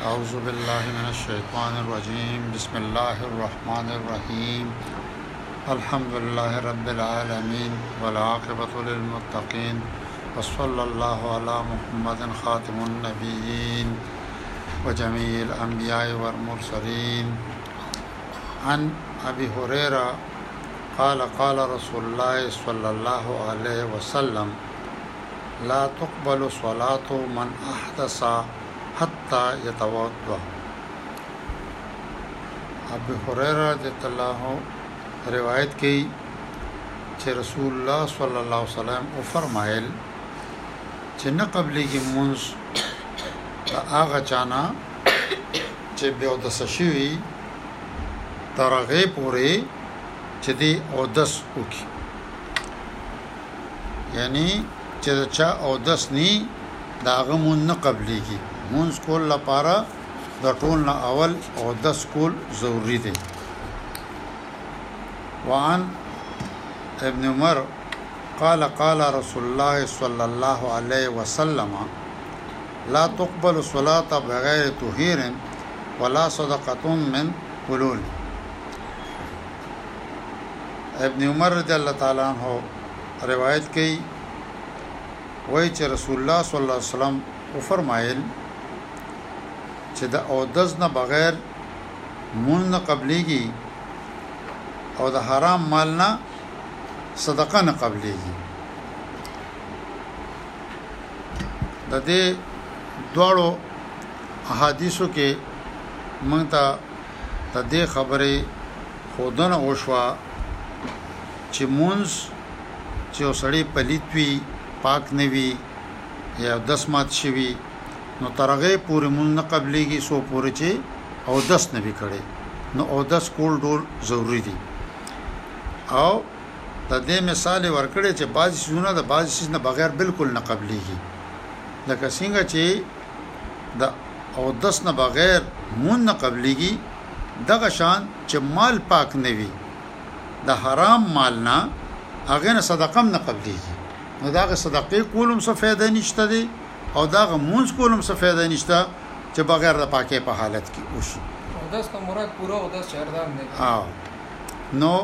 أعوذ بالله من الشيطان الرجيم بسم الله الرحمن الرحيم الحمد لله رب العالمين والعاقبة للمتقين وصلى الله على محمد خاتم النبيين وجميع الأنبياء والمرسلين عن أبي هريرة قال قال رسول الله صلى الله عليه وسلم لا تقبل صلات من احدث حتى يتوضا ابي هريره رضی الله روایت کوي چې رسول الله صلی الله علیه وسلم او فرمایل چې نه قبلېږي مونږ د هغه چانا چې بیا د سشوي ترغه پورې چې دی او دس وکي یعنی چې د چا اودس نی د هغه مونږ نه قبليږي مونږ کول لپاره د ټول نه اول اودس کول ضروری دی وعن ابن عمر قال قال رسول الله صلى الله عليه وسلم لا تقبل صلاة بغير طهير ولا صدقة من قلول ابن عمر رضی الله تعالی عنہ روایت کوي وای چې رسول الله صلی الله علیه وسلم او فرمایل چې د او دز نه بغیر مون نه قبليږي او د حرام مال نه صدقه نه قبليږي د دې دواړو احادیثو کې موږ ته د دې خبرې ښودنه وشوه چې مونځ چې یو سړی پلیت وي، پاک نه وي یا اودس مات شي وي نو تر هغه پورې مونځ نه قبلیږي څو پورې چې اودس نه وي کړی نو اودس کول ډول ضروري دي او د دې مثال ورکړي چې بعضی سونه د بعضی سیز نه بغیر بالکل نه قبليږي لکه څنګه چې د اودس نه بغیر مونځ نه قبلیږي دغه شان چې مال پاک نه وي د حرام مال نه هغه نه صدقه نه قبلیږي نو داغه صدقه کولم څه فائدہ نشته دی او داغه مونږ کولم څه فائدہ نشته چې بغیر د پاکه په حالت کې وشي اودس ته مراد پوره اودس چردان دی او نو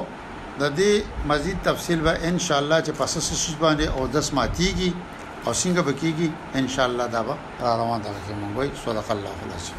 د دې مزید تفصیل به ان شاء الله چې پس شي باندې اودس ماتيږي او څنګه به کیږي ان شاء الله دا به را روان دغه کې مونږ وي صدق الله العظیم